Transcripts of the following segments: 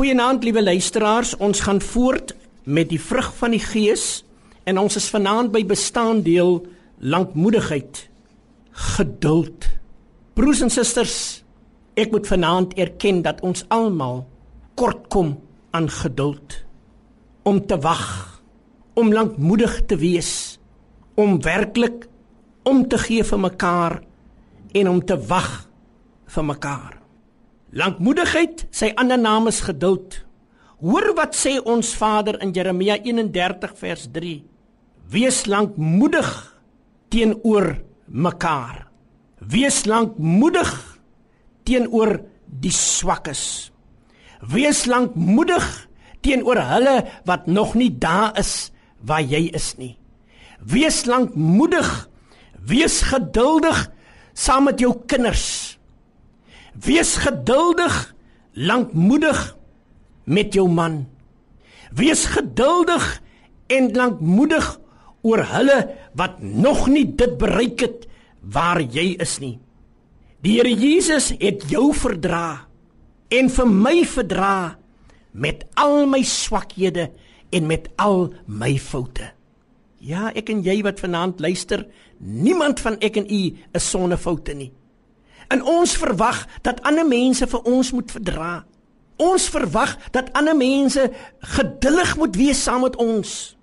Goeienaand liewe luisteraars, ons gaan voort met die vrug van die Gees en ons is vanaand by bestaandeel lankmoedigheid, geduld. Broers en susters, ek moet vanaand erken dat ons almal kort kom aan geduld om te wag, om lankmoedig te wees, om werklik om te gee vir mekaar en om te wag vir mekaar. Lankmoedigheid, sy ander naam is geduld. Hoor wat sê ons Vader in Jeremia 31 vers 3. Wees lankmoedig teenoor mekaar. Wees lankmoedig teenoor die swakkes. Wees lankmoedig teenoor hulle wat nog nie daar is waar jy is nie. Wees lankmoedig. Wees geduldig saam met jou kinders. Wees geduldig, lankmoedig met jou man. Wees geduldig en lankmoedig oor hulle wat nog nie dit bereik het waar jy is nie. Die Here Jesus het jou verdra en vir my verdra met al my swakhede en met al my foute. Ja, ek en jy wat vanaand luister, niemand van ek en u is sonder foute nie. En ons verwag dat ander mense vir ons moet verdra. Ons verwag dat ander mense geduldig moet wees saam met ons.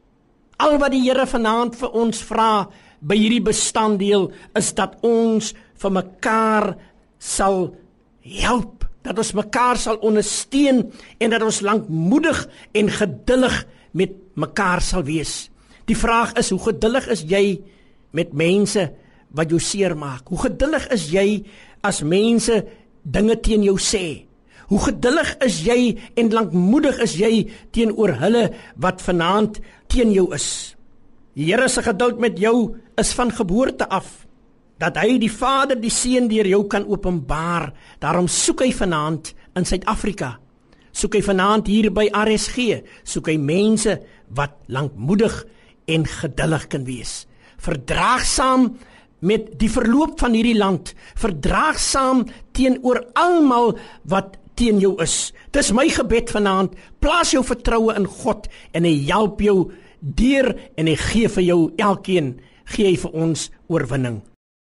Al wat die Here vanaand vir ons vra by hierdie bestanddeel is dat ons vir mekaar sal help, dat ons mekaar sal ondersteun en dat ons lankmoedig en geduldig met mekaar sal wees. Die vraag is hoe geduldig is jy met mense wat jou seermaak? Hoe geduldig is jy as mense dinge teen jou sê? Hoe geduldig is jy en lankmoedig is jy teenoor hulle wat vanaand teen jou is? Die Here se geduld met jou is van geboorte af dat hy die Vader die Seun deur jou kan openbaar. Daarom soek hy vanaand in Suid-Afrika. Soek hy vanaand hier by RSG, soek hy mense wat lankmoedig en geduldig kan wees. Verdraagsaam met die verloop van hierdie land, verdraagsaam teenoor almal wat teen jou is. Dis my gebed vanaand. Plaas jou vertroue in God en hy help jou deur en hy gee vir jou elkeen gee hy vir ons oorwinning.